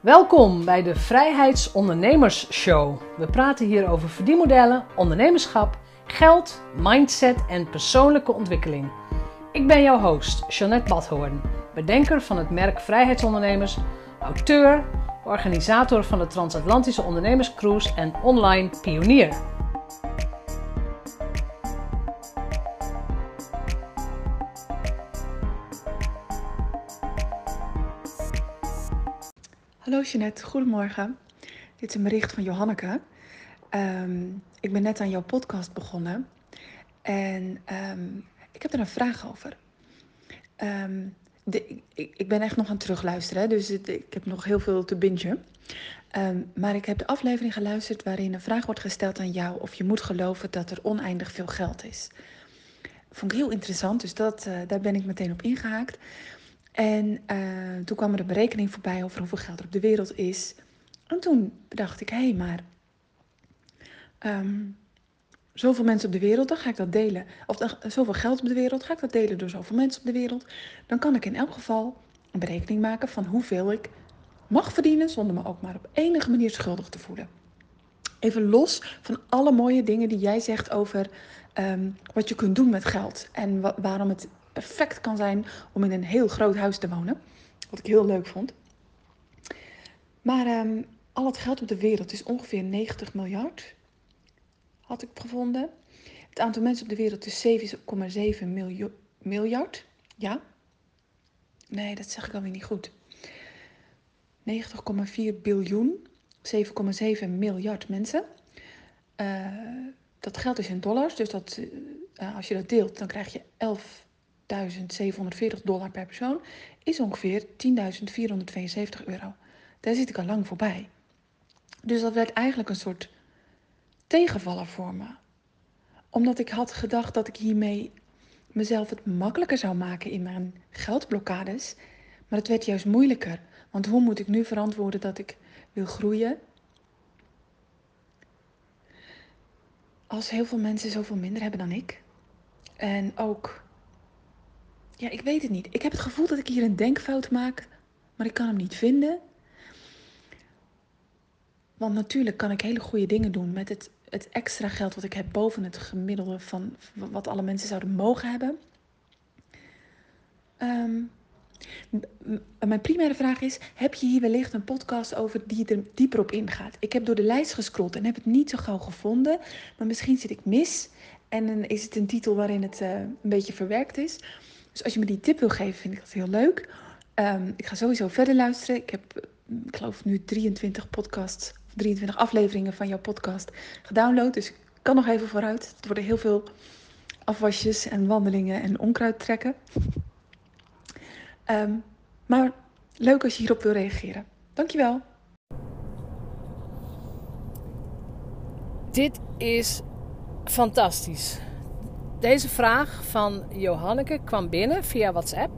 Welkom bij de Vrijheidsondernemers Show. We praten hier over verdienmodellen, ondernemerschap, geld, mindset en persoonlijke ontwikkeling. Ik ben jouw host, Jeanette Badhoorn, bedenker van het merk Vrijheidsondernemers, auteur, organisator van de Transatlantische Ondernemerscruise en online pionier. Goedemorgen. Dit is een bericht van Johanneke. Ehm, ik ben net aan jouw podcast begonnen en ehm, ik heb er een vraag over. Ehm, de, ik, ik, ben echt nog aan het terugluisteren, dus ik heb nog heel veel te bingen. maar ik heb de aflevering geluisterd waarin een vraag wordt gesteld aan jou of je moet geloven dat er oneindig veel geld is. Vond ik heel interessant, dus dat, uh, daar ben ik meteen op ingehaakt. En uh, toen kwam er een berekening voorbij over hoeveel geld er op de wereld is. En toen bedacht ik, hé, hey, maar um, zoveel mensen op de wereld, dan ga ik dat delen. Of uh, zoveel geld op de wereld, ga ik dat delen door zoveel mensen op de wereld. Dan kan ik in elk geval een berekening maken van hoeveel ik mag verdienen zonder me ook maar op enige manier schuldig te voelen. Even los van alle mooie dingen die jij zegt over um, wat je kunt doen met geld en wa waarom het perfect kan zijn om in een heel groot huis te wonen. Wat ik heel leuk vond. Maar um, al het geld op de wereld is ongeveer 90 miljard. Had ik gevonden. Het aantal mensen op de wereld is 7,7 miljard. Ja? Nee, dat zeg ik alweer niet goed. 90,4 biljoen. 7,7 miljard mensen. Uh, dat geld is in dollars, dus dat, uh, als je dat deelt, dan krijg je 11 11.740 dollar per persoon is ongeveer 10.472 euro. Daar zit ik al lang voorbij. Dus dat werd eigenlijk een soort tegenvaller voor me. Omdat ik had gedacht dat ik hiermee mezelf het makkelijker zou maken in mijn geldblokkades. Maar het werd juist moeilijker. Want hoe moet ik nu verantwoorden dat ik wil groeien? Als heel veel mensen zoveel minder hebben dan ik. En ook ja, ik weet het niet. Ik heb het gevoel dat ik hier een denkfout maak, maar ik kan hem niet vinden. Want natuurlijk kan ik hele goede dingen doen met het, het extra geld wat ik heb boven het gemiddelde van wat alle mensen zouden mogen hebben. Um, mijn primaire vraag is: heb je hier wellicht een podcast over die er dieper op ingaat? Ik heb door de lijst gescrollt en heb het niet zo gauw gevonden, maar misschien zit ik mis en is het een titel waarin het uh, een beetje verwerkt is. Dus als je me die tip wil geven, vind ik dat heel leuk. Um, ik ga sowieso verder luisteren. Ik heb, ik geloof nu 23 podcasts, 23 afleveringen van jouw podcast gedownload. Dus ik kan nog even vooruit. Het worden heel veel afwasjes en wandelingen en onkruid trekken. Um, maar leuk als je hierop wil reageren. Dankjewel. Dit is fantastisch. Deze vraag van Johanneke kwam binnen via WhatsApp.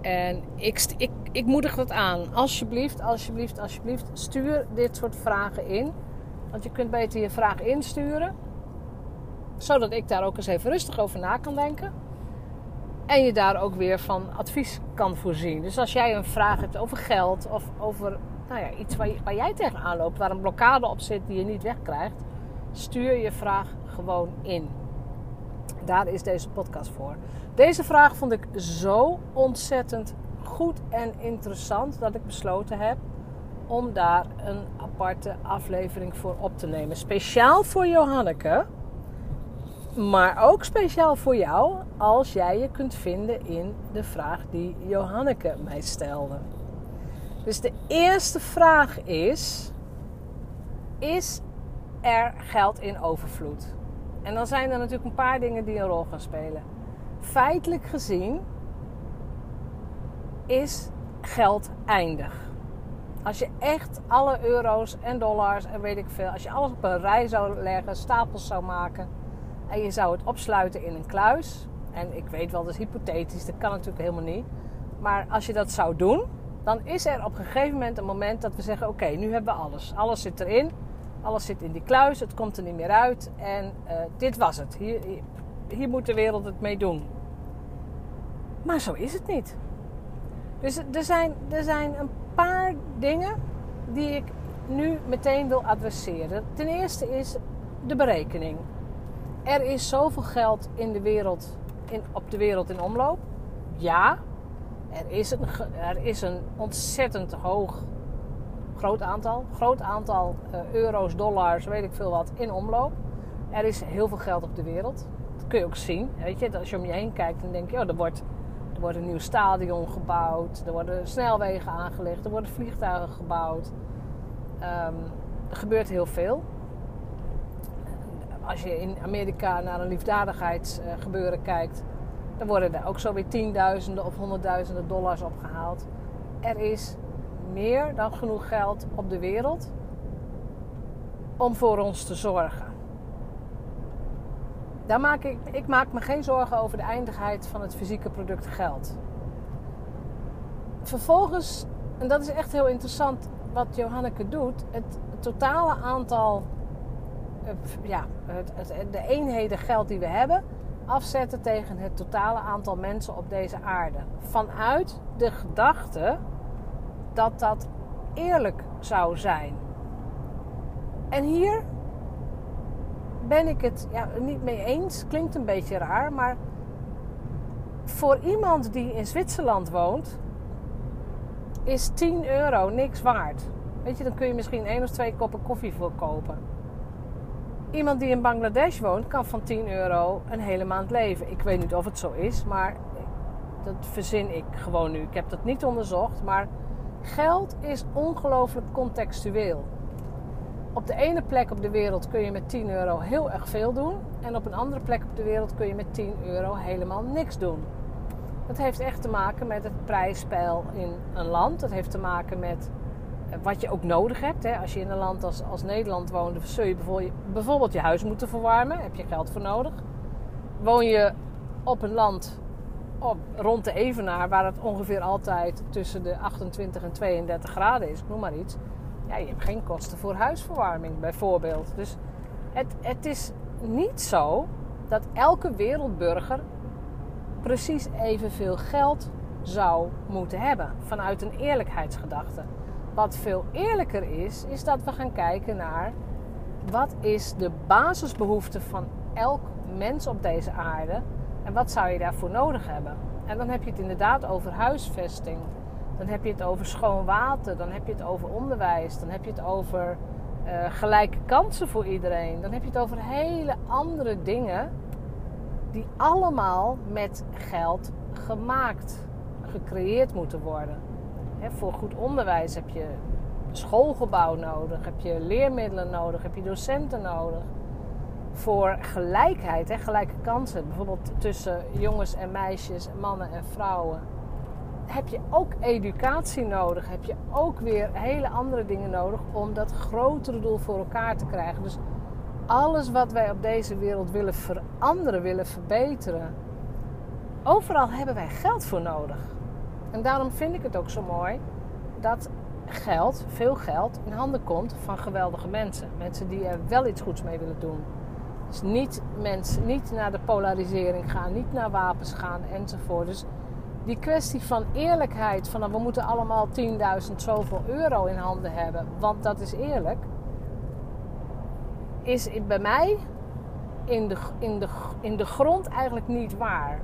En ik, ik, ik moedig dat aan. Alsjeblieft, alsjeblieft, alsjeblieft, stuur dit soort vragen in. Want je kunt beter je vraag insturen. Zodat ik daar ook eens even rustig over na kan denken. En je daar ook weer van advies kan voorzien. Dus als jij een vraag hebt over geld of over nou ja, iets waar, waar jij tegenaan loopt, waar een blokkade op zit die je niet wegkrijgt, stuur je vraag gewoon in. Daar is deze podcast voor. Deze vraag vond ik zo ontzettend goed en interessant dat ik besloten heb om daar een aparte aflevering voor op te nemen. Speciaal voor Johanneke, maar ook speciaal voor jou als jij je kunt vinden in de vraag die Johanneke mij stelde. Dus de eerste vraag is: Is er geld in overvloed? En dan zijn er natuurlijk een paar dingen die een rol gaan spelen. Feitelijk gezien is geld eindig. Als je echt alle euro's en dollars en weet ik veel, als je alles op een rij zou leggen, stapels zou maken en je zou het opsluiten in een kluis. En ik weet wel, dat is hypothetisch, dat kan natuurlijk helemaal niet. Maar als je dat zou doen, dan is er op een gegeven moment een moment dat we zeggen: Oké, nu hebben we alles. Alles zit erin. Alles zit in die kluis, het komt er niet meer uit. En uh, dit was het. Hier, hier, hier, moet de wereld het mee doen. Maar zo is het niet. Dus er zijn, er zijn een paar dingen die ik nu meteen wil adresseren. Ten eerste is de berekening. Er is zoveel geld in de wereld, in, op de wereld in omloop. Ja, er is een, er is een ontzettend hoog, groot aantal, groot aantal uh, euro's, dollars, weet ik veel wat, in omloop. Er is heel veel geld op de wereld. Dat kun je ook zien. Weet je, als je om je heen kijkt, dan denk je, oh, er wordt, er wordt een nieuw stadion gebouwd, er worden snelwegen aangelegd, er worden vliegtuigen gebouwd. Um, er gebeurt heel veel. Als je in Amerika naar een liefdadigheidsgebeuren kijkt, dan worden er ook zo weer tienduizenden of honderdduizenden dollars opgehaald. Er is meer dan genoeg geld op de wereld om voor ons te zorgen. Daar maak ik, ik maak me geen zorgen over de eindigheid van het fysieke product geld. Vervolgens, en dat is echt heel interessant wat Johanneke doet, het, totale aantal, eh, ja, de eenheden geld die we hebben, afzetten tegen het totale aantal mensen op deze aarde. Vanuit de gedachte dat dat eerlijk zou zijn. En hier ben ik het ja, niet mee eens. Klinkt een beetje raar, maar voor iemand die in Zwitserland woont, is 10 euro niks waard. Weet je, dan kun je misschien één of twee koppen koffie voor kopen. Iemand die in Bangladesh woont, kan van 10 euro een hele maand leven. Ik weet niet of het zo is, maar dat verzin ik gewoon nu. Ik heb dat niet onderzocht, maar geld is ongelooflijk contextueel. Op de ene plek op de wereld kun je met 10 euro heel erg veel doen. En op een andere plek op de wereld kun je met 10 euro helemaal niks doen. Dat heeft echt te maken met het prijsspel in een land. Dat heeft te maken met wat je ook nodig hebt. Als je in een land als, als Nederland woont, zul je bijvoorbeeld je huis moeten verwarmen. Heb je geld voor nodig. Woon je op een land rond de Evenaar, waar het ongeveer altijd tussen de 28 en 32 graden is, noem maar iets. Ja, je hebt geen kosten voor huisverwarming bijvoorbeeld. Dus het, het is niet zo dat elke wereldburger precies evenveel geld zou moeten hebben vanuit een eerlijkheidsgedachte. Wat veel eerlijker is, is dat we gaan kijken naar wat is de basisbehoefte van elk mens op deze aarde en wat zou je daarvoor nodig hebben. En dan heb je het inderdaad over huisvesting, dan heb je het over schoon water, dan heb je het over onderwijs, dan heb je het over uh, gelijke kansen voor iedereen, dan heb je het over hele andere dingen die allemaal met geld gemaakt, gecreëerd moeten worden. Voor goed onderwijs heb je schoolgebouw nodig, heb je leermiddelen nodig, heb je docenten nodig. Voor gelijkheid, hè, gelijke kansen, bijvoorbeeld tussen jongens en meisjes, mannen en vrouwen, heb je ook educatie nodig. Heb je ook weer hele andere dingen nodig om dat grotere doel voor elkaar te krijgen. Dus alles wat wij op deze wereld willen veranderen, willen verbeteren, overal hebben wij geld voor nodig. En daarom vind ik het ook zo mooi dat geld, veel geld, in handen komt van geweldige mensen. Mensen die er wel iets goeds mee willen doen. Dus niet mensen, niet naar de polarisering gaan, niet naar wapens gaan enzovoort. Dus die kwestie van eerlijkheid, van we moeten allemaal 10.000 zoveel euro in handen hebben, want dat is eerlijk, is bij mij in de, in de, in de grond eigenlijk niet waar.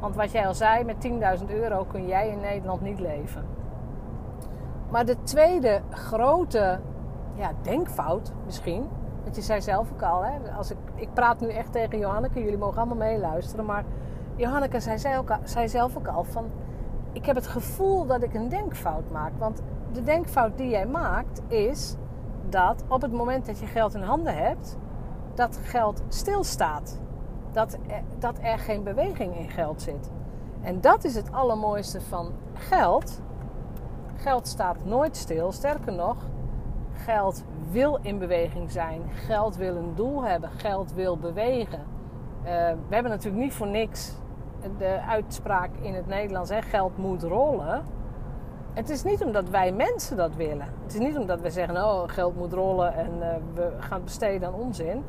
Want wat jij al zei, met 10.000 euro kun jij in Nederland niet leven. Maar de tweede grote ja, denkfout misschien. Want je zei zelf ook al, hè, als ik, ik praat nu echt tegen Johanneke, jullie mogen allemaal meeluisteren. Maar Johanneke zei, zei, ook, zelf ook al van... Ik heb het gevoel dat ik een denkfout maak. Want de denkfout die jij maakt is dat op het moment dat je geld in handen hebt, dat geld stilstaat dat, dat er geen beweging in geld zit. En dat is het allermooiste van geld. Geld staat nooit stil. Sterker nog, geld wil in beweging zijn. Geld wil een doel hebben. Geld wil bewegen. Uh, we hebben natuurlijk niet voor niks de uitspraak in het Nederlands: hè, geld moet rollen. Het is niet omdat wij mensen dat willen. Het is niet omdat we zeggen: oh, geld moet rollen en uh, we gaan besteden aan onzin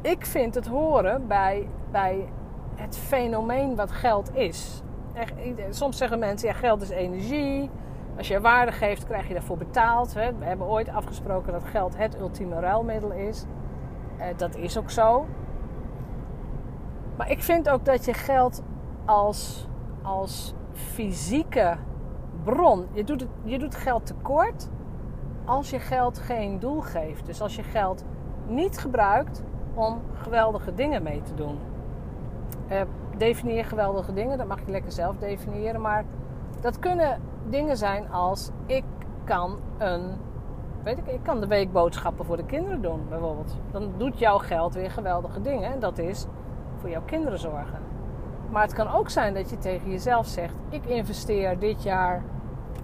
ik vind het horen bij, bij het fenomeen wat geld is. Soms zeggen mensen, ja, geld is energie. Als je waarde geeft, krijg je daarvoor betaald. Hè. We hebben ooit afgesproken dat geld het ultieme ruilmiddel is. Eh, dat is ook zo. Maar ik vind ook dat je geld als, als fysieke bron. Je doet, je doet geld tekort als je geld geen doel geeft. Dus als je geld niet gebruikt om geweldige dingen mee te doen. Uh, definieer geweldige dingen, dat mag je lekker zelf definiëren. Maar dat kunnen dingen zijn als ik kan een. Weet ik, ik kan de weekboodschappen voor de kinderen doen, bijvoorbeeld. Dan doet jouw geld weer geweldige dingen. En dat is voor jouw kinderen zorgen. Maar het kan ook zijn dat je tegen jezelf zegt: Ik investeer dit jaar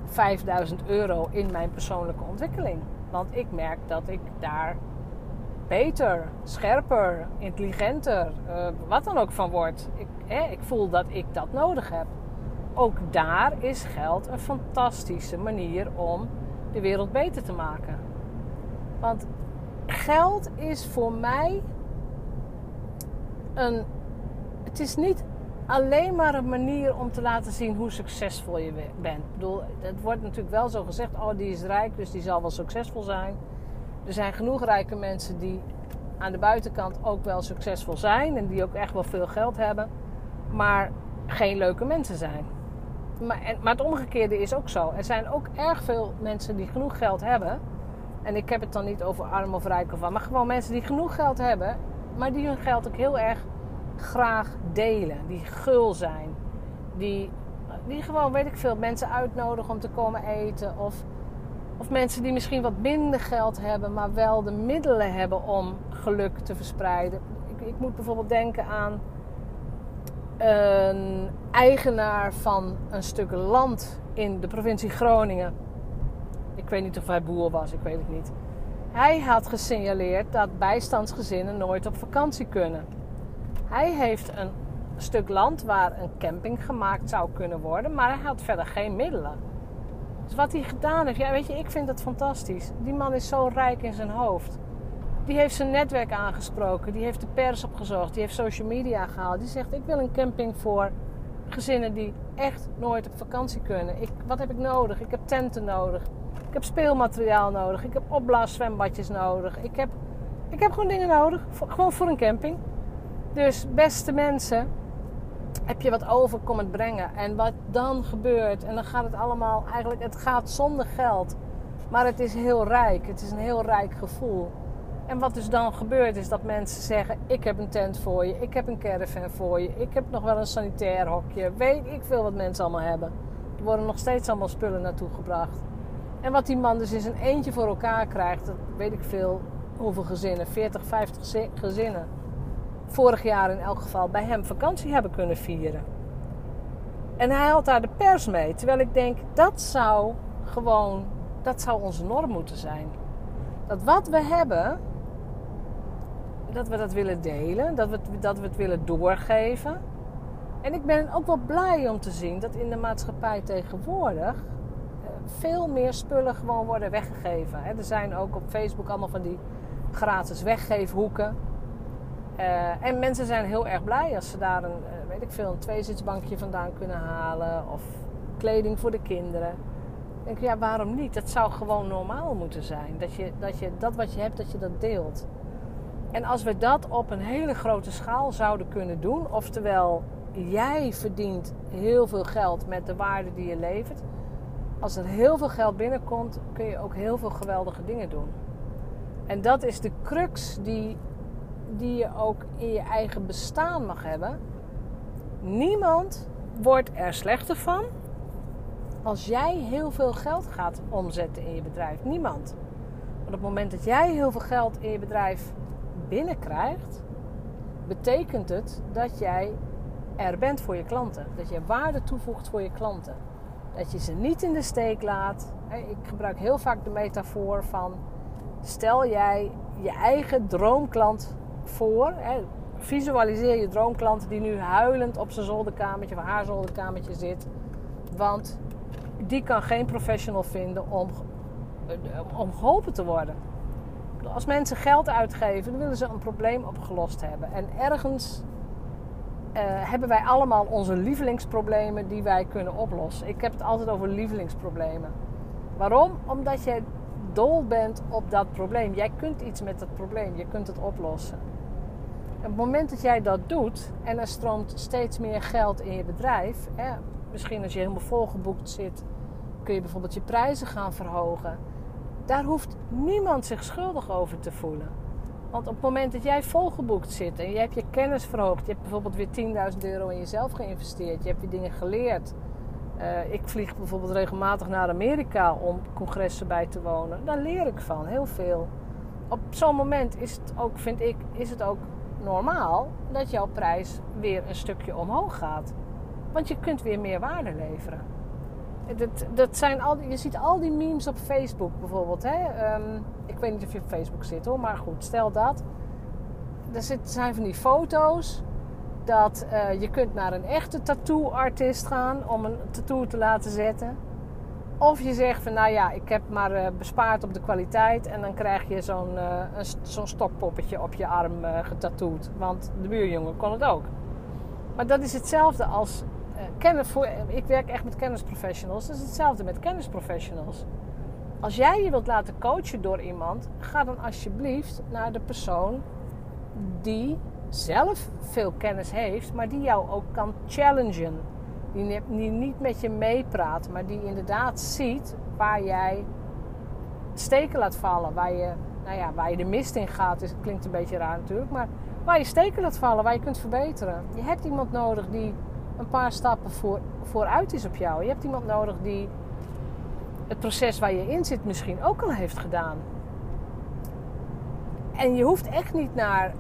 5000 euro in mijn persoonlijke ontwikkeling. Want ik merk dat ik daar beter, scherper, intelligenter, uh, wat dan ook van word. Ik, ik voel dat ik dat nodig heb. Ook daar is geld een fantastische manier om de wereld beter te maken. Want geld is voor mij een. Het is niet alleen maar een manier om te laten zien hoe succesvol je bent. Ik bedoel, het wordt natuurlijk wel zo gezegd: oh, die is rijk, dus die zal wel succesvol zijn. Er zijn genoeg rijke mensen die aan de buitenkant ook wel succesvol zijn en die ook echt wel veel geld hebben, maar geen leuke mensen zijn. Maar, het omgekeerde is ook zo. Er zijn ook erg veel mensen die genoeg geld hebben. En ik heb het dan niet over arm of rijk of wat, maar gewoon mensen die genoeg geld hebben, maar die hun geld ook heel erg graag delen. Die gul zijn. Die, die gewoon, weet ik veel, mensen uitnodigen om te komen eten. Of, of mensen die misschien wat minder geld hebben, maar wel de middelen hebben om geluk te verspreiden. Ik, ik moet bijvoorbeeld denken aan een eigenaar van een stuk land in de provincie Groningen. Ik weet niet of hij boer was, ik weet het niet. Hij had gesignaleerd dat bijstandsgezinnen nooit op vakantie kunnen. Hij heeft een stuk land waar een camping gemaakt zou kunnen worden, maar hij had verder geen middelen. Dus wat hij gedaan heeft, ja, weet je, ik vind dat fantastisch. Die man is zo rijk in zijn hoofd. Die heeft zijn netwerk aangesproken, die heeft de pers opgezocht, die heeft social media gehaald. Die zegt: Ik wil een camping voor gezinnen die echt nooit op vakantie kunnen. Ik, wat heb ik nodig? Ik heb tenten nodig. Ik heb speelmateriaal nodig. Ik heb opblaaszwembadjes nodig. Ik heb, ik heb gewoon dingen nodig. gewoon voor een camping. Dus beste mensen, heb je wat over, kom het brengen. En wat dan gebeurt, en dan gaat het allemaal, eigenlijk, het gaat zonder geld. Maar het is heel rijk. Het is een heel rijk gevoel. En wat dus dan gebeurt, is dat mensen zeggen: Ik heb een tent voor je, ik heb een caravan voor je, ik heb nog wel een sanitair hokje. Weet ik veel wat mensen allemaal hebben. Er worden nog steeds allemaal spullen naartoe gebracht. En wat die man dus in zijn eentje voor elkaar krijgt, dat weet ik veel hoeveel gezinnen, 40, 50 gezinnen vorig jaar in elk geval bij hem vakantie hebben kunnen vieren. En hij had daar de pers mee. Terwijl ik denk, dat zou gewoon, dat zou onze norm moeten zijn. Dat wat we hebben, dat we dat willen delen, dat we, dat we het willen doorgeven. En ik ben ook wel blij om te zien dat in de maatschappij tegenwoordig eh, veel meer spullen gewoon worden weggegeven. Er zijn ook op Facebook allemaal van die gratis weggeefhoeken. Uh, en mensen zijn heel erg blij als ze daar een, uh, weet ik veel, een tweezitsbankje vandaan kunnen halen. Of kleding voor de kinderen. Ik denk, ja, waarom niet? Dat zou gewoon normaal moeten zijn. Dat, je, dat, je, dat wat je hebt, dat je dat deelt. En als we dat op een hele grote schaal zouden kunnen doen, oftewel jij verdient heel veel geld met de waarde die je levert. Als er heel veel geld binnenkomt, kun je ook heel veel geweldige dingen doen. En dat is de crux die die je ook in je eigen bestaan mag hebben. Niemand wordt er slechter van als jij heel veel geld gaat omzetten in je bedrijf. Niemand. Want op het moment dat jij heel veel geld in je bedrijf binnenkrijgt, betekent het dat jij er bent voor je klanten. Dat je waarde toevoegt voor je klanten. Dat je ze niet in de steek laat. Ik gebruik heel vaak de metafoor van: stel jij je eigen droomklant voor. Visualiseer je droomklant die nu huilend op zijn zolderkamertje of haar zolderkamertje zit. Want die kan geen professional vinden om, om geholpen te worden. Als mensen geld uitgeven, dan willen ze een probleem opgelost hebben. En ergens hebben wij allemaal onze lievelingsproblemen die wij kunnen oplossen. Ik heb het altijd over lievelingsproblemen. Waarom? Omdat je dol bent op dat probleem. Jij kunt iets met dat probleem, je kunt het oplossen. Op het moment dat jij dat doet en er stroomt steeds meer geld in je bedrijf, hè, misschien als je helemaal volgeboekt zit, kun je bijvoorbeeld je prijzen gaan verhogen. Daar hoeft niemand zich schuldig over te voelen. Want op het moment dat jij volgeboekt zit en je hebt je kennis verhoogd, je hebt bijvoorbeeld weer 10.000 euro in jezelf geïnvesteerd, je hebt weer dingen geleerd. Uh, ik vlieg bijvoorbeeld regelmatig naar Amerika om congressen bij te wonen. Daar leer ik van, heel veel. Op zo'n moment is het ook, vind ik, is het ook normaal dat jouw prijs weer een stukje omhoog gaat. Want je kunt weer meer waarde leveren. Dat, dat zijn al, je ziet al die memes op Facebook bijvoorbeeld. Hè? Um, ik weet niet of je op Facebook zit hoor, maar goed, stel dat. Er zijn van die foto's dat uh, je kunt naar een echte tattoo-artist gaan om een tattoo te laten zetten. Of je zegt van nou ja, ik heb maar uh, bespaard op de kwaliteit en dan krijg je zo'n uh, stokpoppetje op je arm getattooed. Want de buurjongen kon het ook. Maar dat is hetzelfde als voor. Ik werk echt met kennisprofessionals. Dat is hetzelfde met kennisprofessionals. Als jij je wilt laten coachen door iemand, ga dan alsjeblieft naar de persoon die zelf veel kennis heeft, maar die jou ook kan challengen. Die, niet met je meepraat, maar die inderdaad ziet waar jij steken laat vallen. Waar je, nou ja, waar je de mist in gaat. Dus het klinkt een beetje raar natuurlijk. Maar waar je steken laat vallen, waar je kunt verbeteren. Je hebt iemand nodig die een paar stappen voor, vooruit is op jou. Je hebt iemand nodig die het proces waar je in zit misschien ook al heeft gedaan. En je hoeft echt niet naar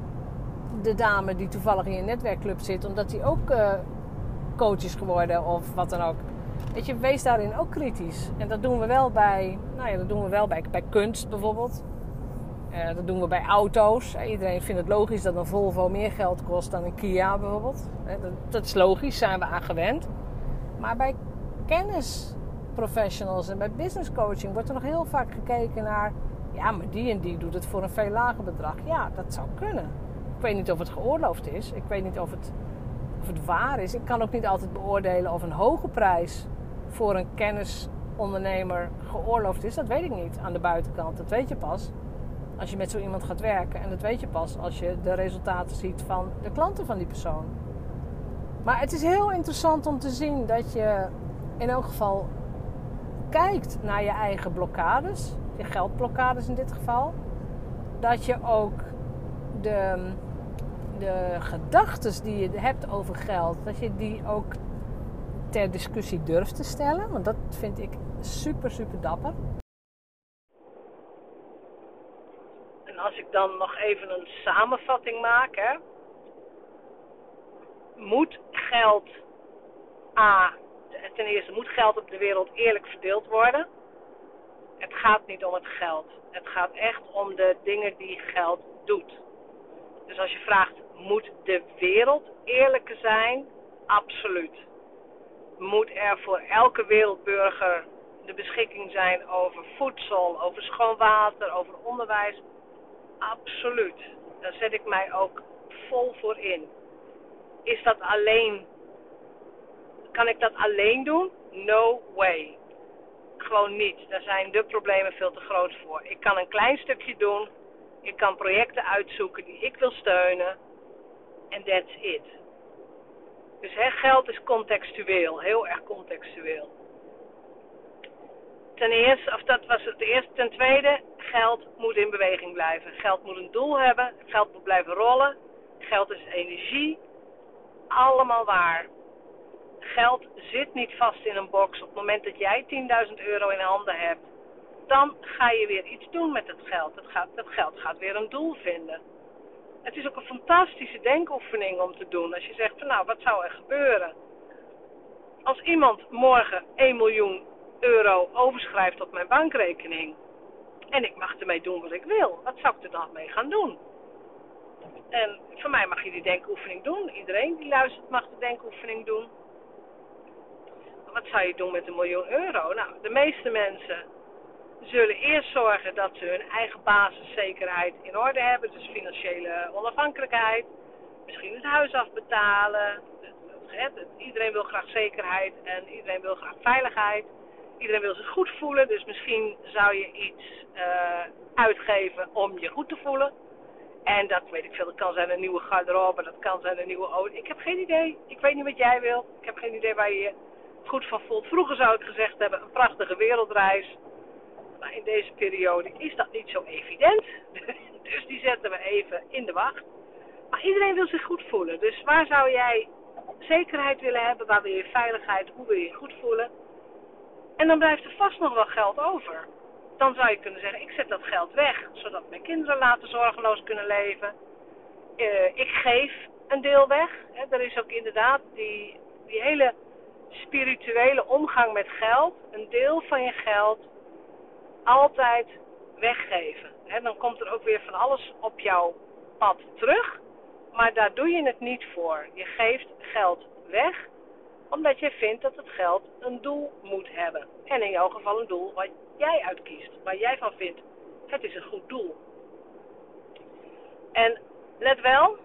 de dame die toevallig in je netwerkclub zit, omdat die ook uh, coach is geworden of wat dan ook. Weet je, wees daarin ook kritisch. En dat doen we wel bij, nou ja, dat doen we wel bij, bij kunst bijvoorbeeld. Uh, dat doen we bij auto's. Iedereen vindt het logisch dat een Volvo meer geld kost dan een Kia bijvoorbeeld. Dat, dat is logisch, zijn we aan gewend. Maar bij kennisprofessionals en bij business coaching wordt er nog heel vaak gekeken naar... Ja, maar die en die doet het voor een veel lager bedrag. Ja, dat zou kunnen weet niet of het geoorloofd is. Ik weet niet of het, of het waar is. Ik kan ook niet altijd beoordelen of een hoge prijs voor een kennisondernemer geoorloofd is. Dat weet ik niet aan de buitenkant. Dat weet je pas als je met zo iemand gaat werken. En dat weet je pas als je de resultaten ziet van de klanten van die persoon. Maar het is heel interessant om te zien dat je in elk geval kijkt naar je eigen blokkades, je geldblokkades in dit geval. Dat je ook de, de gedachten die je hebt over geld, dat je die ook ter discussie durft te stellen. Want dat vind ik super, super dapper. En als ik dan nog even een samenvatting maak, moet geld A, ten eerste moet geld op de wereld eerlijk verdeeld worden. Het gaat niet om het geld. Het gaat echt om de dingen die geld doet. Dus als je vraagt, moet de wereld eerlijker zijn? Absoluut. Moet er voor elke wereldburger de beschikking zijn over voedsel, over schoon water, over onderwijs? Absoluut. Daar zet ik mij ook vol voor in. Is dat alleen. Kan ik dat alleen doen? No way. Gewoon niet. Daar zijn de problemen veel te groot voor. Ik kan een klein stukje doen ik kan projecten uitzoeken die ik wil steunen. En that's it. Dus hè, geld is contextueel, heel erg contextueel. Ten eerste, of dat was het eerste. Ten tweede, geld moet in beweging blijven. Geld moet een doel hebben. Geld moet blijven rollen. Geld is energie. Allemaal waar. Geld zit niet vast in een box. Op het moment dat jij 10.000 euro in handen hebt, dan ga je weer iets doen met het geld. Het, gaat, geld gaat weer een doel vinden. Het is ook een fantastische denkoefening om te doen. Als je zegt van nou, wat zou er gebeuren? Als iemand morgen 1 miljoen euro overschrijft op mijn bankrekening en ik mag ermee doen wat ik wil, wat zou ik er dan mee gaan doen? En voor mij mag je die denkoefening doen. Iedereen die luistert mag de denkoefening doen. Wat zou je doen met een miljoen euro? Nou, de meeste mensen zullen eerst zorgen dat ze hun eigen basiszekerheid in orde hebben, dus financiële onafhankelijkheid. misschien het huis afbetalen. Iedereen wil graag zekerheid en iedereen wil graag veiligheid. Iedereen wil zich goed voelen, dus misschien zou je iets uh, uitgeven om je goed te voelen. En dat weet ik veel, dat kan zijn een nieuwe garderobe, dat kan zijn een nieuwe auto. Ik heb geen idee. Ik weet niet wat jij wil. Ik heb geen idee waar je je goed van voelt. Vroeger zou ik gezegd hebben, een prachtige wereldreis. Maar in deze periode is dat niet zo evident. Dus die zetten we even in de wacht. Maar iedereen wil zich goed voelen. Dus waar zou jij zekerheid willen hebben? Waar wil je veiligheid? Hoe wil je je goed voelen? En dan blijft er vast nog wel geld over. Dan zou je kunnen zeggen, ik zet dat geld weg. Zodat mijn kinderen later zorgeloos kunnen leven. Uh, ik geef een deel weg. He, er is ook inderdaad die, die hele spirituele omgang met geld. Een deel van je geld altijd weggeven. He, dan komt er ook weer van alles op jouw pad terug. Maar daar doe je het niet voor. Je geeft geld weg omdat je vindt dat het geld een doel moet hebben. En in jouw geval een doel wat jij uitkiest. Waar jij van vindt, het is een goed doel. En let wel,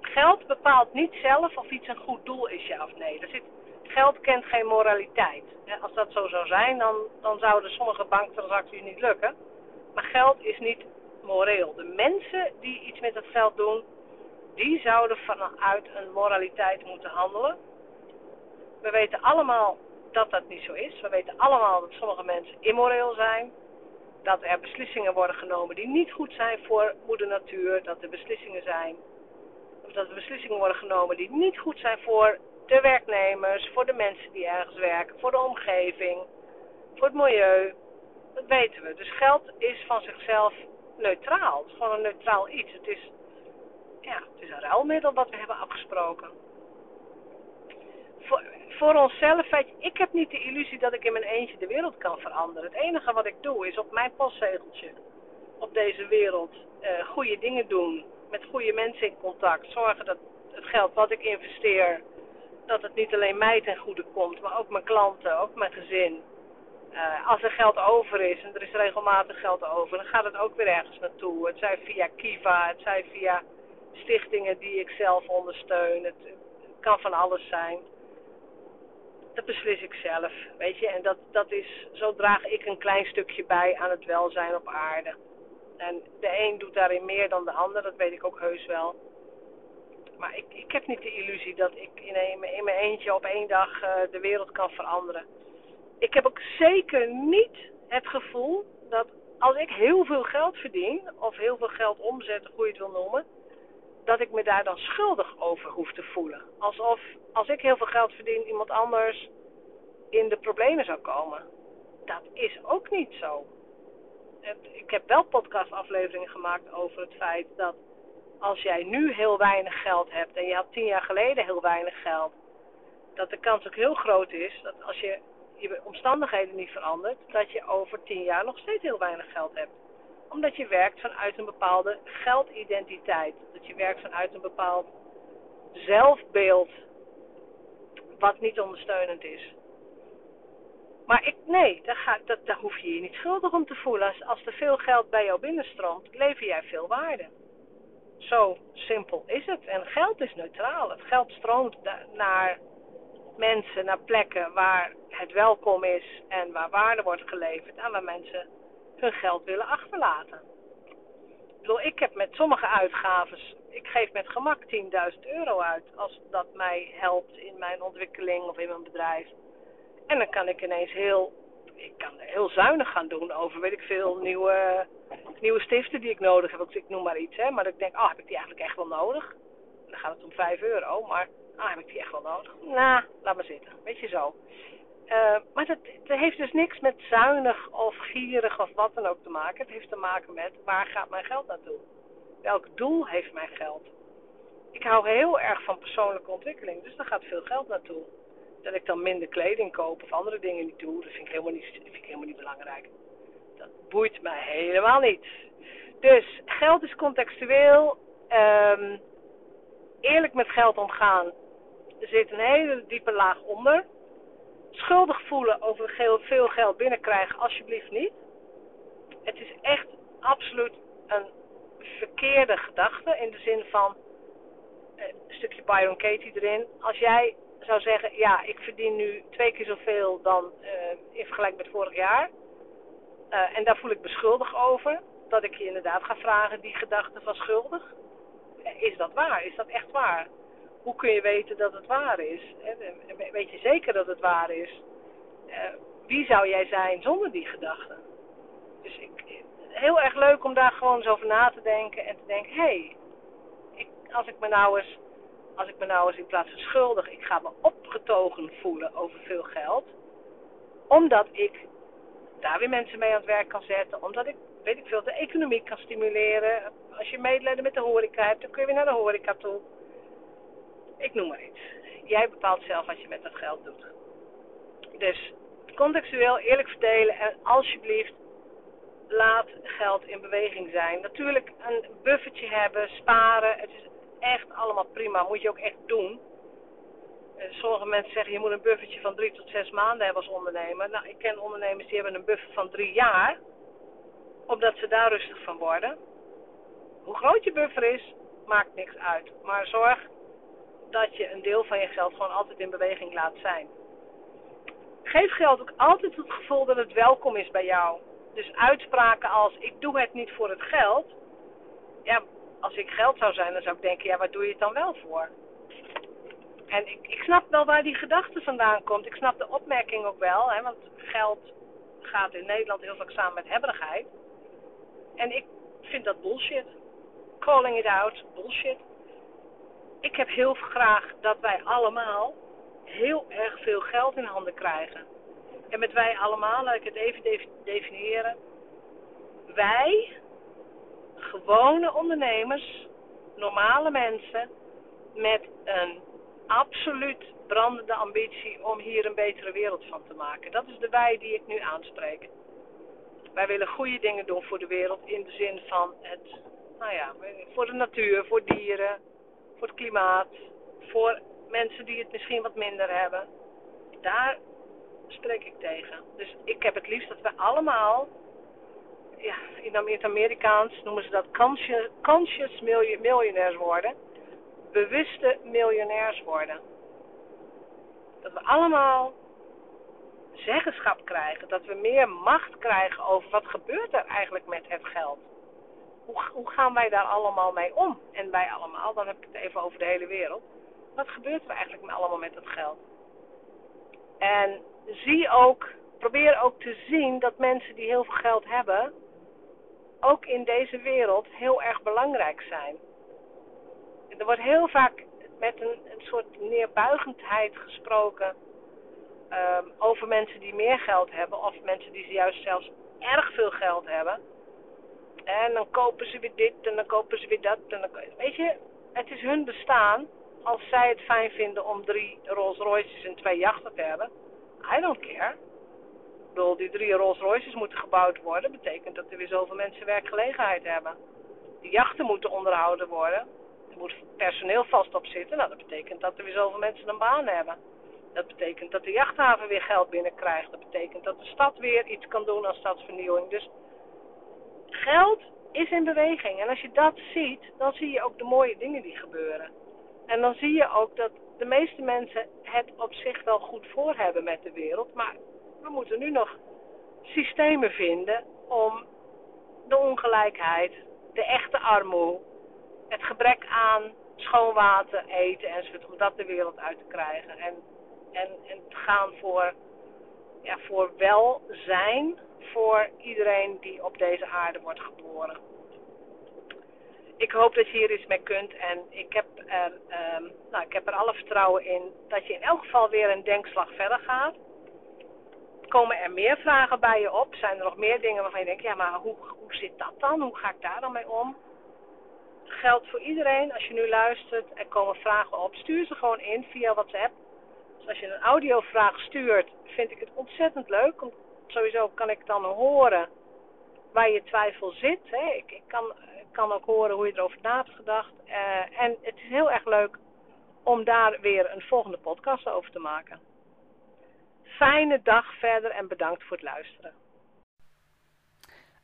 geld bepaalt niet zelf of iets een goed doel is, ja of nee. Er zit, geld kent geen moraliteit. Als dat zo zou zijn, dan, dan zouden sommige banktransacties niet lukken. Maar geld is niet moreel. De mensen die iets met het geld doen, die zouden vanuit een moraliteit moeten handelen. We weten allemaal dat dat niet zo is. We weten allemaal dat sommige mensen immoreel zijn. Dat er beslissingen worden genomen die niet goed zijn voor moeder natuur. Dat er beslissingen zijn. Of dat er beslissingen worden genomen die niet goed zijn voor de werknemers, voor de mensen die ergens werken, voor de omgeving, voor het milieu. Dat weten we. Dus geld is van zichzelf neutraal. Het is gewoon een neutraal iets. Het is, ja, het is een ruilmiddel wat we hebben afgesproken. Voor, voor onszelf, weet je, ik heb niet de illusie dat ik in mijn eentje de wereld kan veranderen. Het enige wat ik doe is op mijn postzegeltje op deze wereld uh, goede dingen doen. Met goede mensen in contact. Zorgen dat het geld wat ik investeer, dat het niet alleen mij ten goede komt, maar ook mijn klanten, ook mijn gezin. Uh, als er geld over is, en er is regelmatig geld over, dan gaat het ook weer ergens naartoe. Het zij via Kiva, het zij via stichtingen die ik zelf ondersteun. Het kan van alles zijn dat beslis ik zelf, weet je. En dat, dat is, zo draag ik een klein stukje bij aan het welzijn op aarde. En de een doet daarin meer dan de ander, dat weet ik ook heus wel. Maar ik, ik heb niet de illusie dat ik in, een, in mijn eentje op één dag uh, de wereld kan veranderen. Ik heb ook zeker niet het gevoel dat als ik heel veel geld verdien, of heel veel geld omzet, hoe je het wil noemen, dat ik me daar dan schuldig over hoef te voelen. Alsof als ik heel veel geld verdien, iemand anders in de problemen zou komen. Dat is ook niet zo. Ik heb wel podcastafleveringen gemaakt over het feit dat als jij nu heel weinig geld hebt en je had tien jaar geleden heel weinig geld, dat de kans ook heel groot is dat als je je omstandigheden niet verandert, dat je over tien jaar nog steeds heel weinig geld hebt omdat je werkt vanuit een bepaalde geldidentiteit. Dat je werkt vanuit een bepaald zelfbeeld. Wat niet ondersteunend is. Maar ik, nee, daar, ga, dat, daar hoef je je niet schuldig om te voelen. Als, als er veel geld bij jou binnenstroomt, lever jij veel waarde. Zo simpel is het. En geld is neutraal. Het geld stroomt naar mensen, naar plekken waar het welkom is en waar waarde wordt geleverd en waar mensen hun geld willen achterlaten. Ik ik heb met sommige uitgaves, ik geef met gemak 10.000 euro uit als dat mij helpt in mijn ontwikkeling of in mijn bedrijf. En dan kan ik ineens heel, ik kan heel zuinig gaan doen over, weet ik veel, nieuwe, nieuwe stiften die ik nodig heb. Ik noem maar iets, hè. Maar ik denk, oh, heb ik die eigenlijk echt wel nodig? Dan gaat het om 5 euro, maar ah, heb ik die echt wel nodig? Nou, laat maar zitten. Weet je zo. Uh, maar dat, dat, heeft dus niks met zuinig of gierig of wat dan ook te maken. Het heeft te maken met waar gaat mijn geld naartoe? Welk doel heeft mijn geld? Ik hou heel erg van persoonlijke ontwikkeling, dus daar gaat veel geld naartoe. Dat ik dan minder kleding koop of andere dingen niet doe, dat vind ik helemaal niet, vind ik helemaal niet belangrijk. Dat boeit mij helemaal niet. Dus geld is contextueel. Um, eerlijk met geld omgaan. Er zit een hele diepe laag onder schuldig voelen over veel geld binnenkrijgen, alsjeblieft niet. Het is echt absoluut een verkeerde gedachte in de zin van een stukje Byron Katie erin. Als jij zou zeggen, ja, ik verdien nu twee keer zoveel dan in vergelijking met vorig jaar. en daar voel ik beschuldigd over. Dat ik je inderdaad ga vragen, die gedachte van schuldig. Is dat waar? Is dat echt waar? Hoe kun je weten dat het waar is? Weet je zeker dat het waar is? wie zou jij zijn zonder die gedachte? Dus ik, heel erg leuk om daar gewoon eens over na te denken en te denken: hé, hey, als ik me nou eens, als ik me nou eens in plaats van schuldig, ik ga me opgetogen voelen over veel geld, omdat ik daar weer mensen mee aan het werk kan zetten, omdat ik, weet ik veel, de economie kan stimuleren. Als je medelijden met de horeca hebt, dan kun je weer naar de horeca toe. Ik noem maar iets. Jij bepaalt zelf wat je met dat geld doet. Dus contextueel eerlijk verdelen en alsjeblieft laat geld in beweging zijn. Natuurlijk een buffertje hebben, sparen, het is echt allemaal prima, moet je ook echt doen. Eh, sommige mensen zeggen je moet een buffertje van drie tot zes maanden hebben als ondernemer. Nou, ik ken ondernemers die hebben een buffer van drie jaar, omdat ze daar rustig van worden. Hoe groot je buffer is, maakt niks uit. Maar zorg dat je een deel van je geld gewoon altijd in beweging laat zijn. Geef geld ook altijd het gevoel dat het welkom is bij jou. Dus uitspraken als ik doe het niet voor het geld. Ja, als ik geld zou zijn, dan zou ik denken, ja, waar doe je het dan wel voor? En ik, ik snap wel waar die gedachte vandaan komt. Ik snap de opmerking ook wel, hè, want geld gaat in Nederland heel vaak samen met hebberigheid. En ik vind dat bullshit. Calling it out, bullshit. Ik heb heel graag dat wij allemaal heel erg veel geld in handen krijgen. En met wij allemaal, laat ik het even definiëren. Wij, gewone ondernemers, normale mensen, met een absoluut brandende ambitie om hier een betere wereld van te maken. Dat is de wij die ik nu aanspreek. Wij willen goede dingen doen voor de wereld in de zin van het, nou ja, voor de natuur, voor dieren, voor het klimaat, voor mensen die het misschien wat minder hebben. Daar spreek ik tegen. Dus ik heb het liefst dat we allemaal, ja, in het Amerikaans noemen ze dat conscious, conscious miljonairs worden. Bewuste miljonairs worden. Dat we allemaal zeggenschap krijgen. Dat we meer macht krijgen over wat gebeurt er eigenlijk met het geld. Hoe, gaan wij daar allemaal mee om? En wij allemaal, dan heb ik het even over de hele wereld. Wat gebeurt er eigenlijk allemaal met het geld? En zie ook, probeer ook te zien dat mensen die heel veel geld hebben, ook in deze wereld heel erg belangrijk zijn. Er wordt heel vaak met een, een soort neerbuigendheid gesproken um, over mensen die meer geld hebben, of mensen die juist zelfs erg veel geld hebben. En dan kopen ze weer dit en dan kopen ze weer dat. En dan, weet je, het is hun bestaan als zij het fijn vinden om drie Rolls Royces en twee jachten te hebben, I don't care. Ik bedoel, die drie Rolls Royces moeten gebouwd worden, betekent dat er weer zoveel mensen werkgelegenheid hebben. Die jachten moeten onderhouden worden. Er moet personeel vast op zitten. Nou, dat betekent dat er weer zoveel mensen een baan hebben. Dat betekent dat de jachthaven weer geld binnenkrijgt. Dat betekent dat de stad weer iets kan doen als stadsvernieuwing. Dus geld is in beweging. En als je dat ziet, dan zie je ook de mooie dingen die gebeuren. En dan zie je ook dat de meeste mensen het op zich wel goed voor hebben met de wereld. Maar we moeten nu nog systemen vinden om de ongelijkheid, de echte armoede, het gebrek aan schoon water, eten enzovoort, om dat de wereld uit te krijgen. En, en, en te gaan voor, ja, voor welzijn voor iedereen die op deze aarde wordt geboren ik hoop dat je hier iets mee kunt. En ik heb, er, ehm, nou, ik heb er alle vertrouwen in dat je in elk geval weer een denkslag verder gaat. Komen er meer vragen bij je op? Zijn er nog meer dingen waarvan je denkt, ja, maar hoe, hoe zit dat dan? Hoe ga ik daar dan mee om? Geldt voor iedereen. Als je nu luistert, er komen vragen op. Stuur ze gewoon in via WhatsApp. Dus als je een audiovraag stuurt, vind ik het ontzettend leuk. Want sowieso kan ik dan horen waar je twijfel zit. Hè. Ik, kan kan ook horen hoe je erover na hebt gedacht. Uh, en het is heel erg leuk om daar weer een volgende podcast over te maken. Fijne dag verder en bedankt voor het luisteren.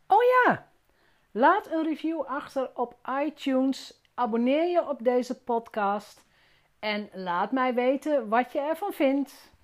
Oh ja, laat een review achter op iTunes abonneer je op deze podcast en laat mij weten wat je ervan vindt.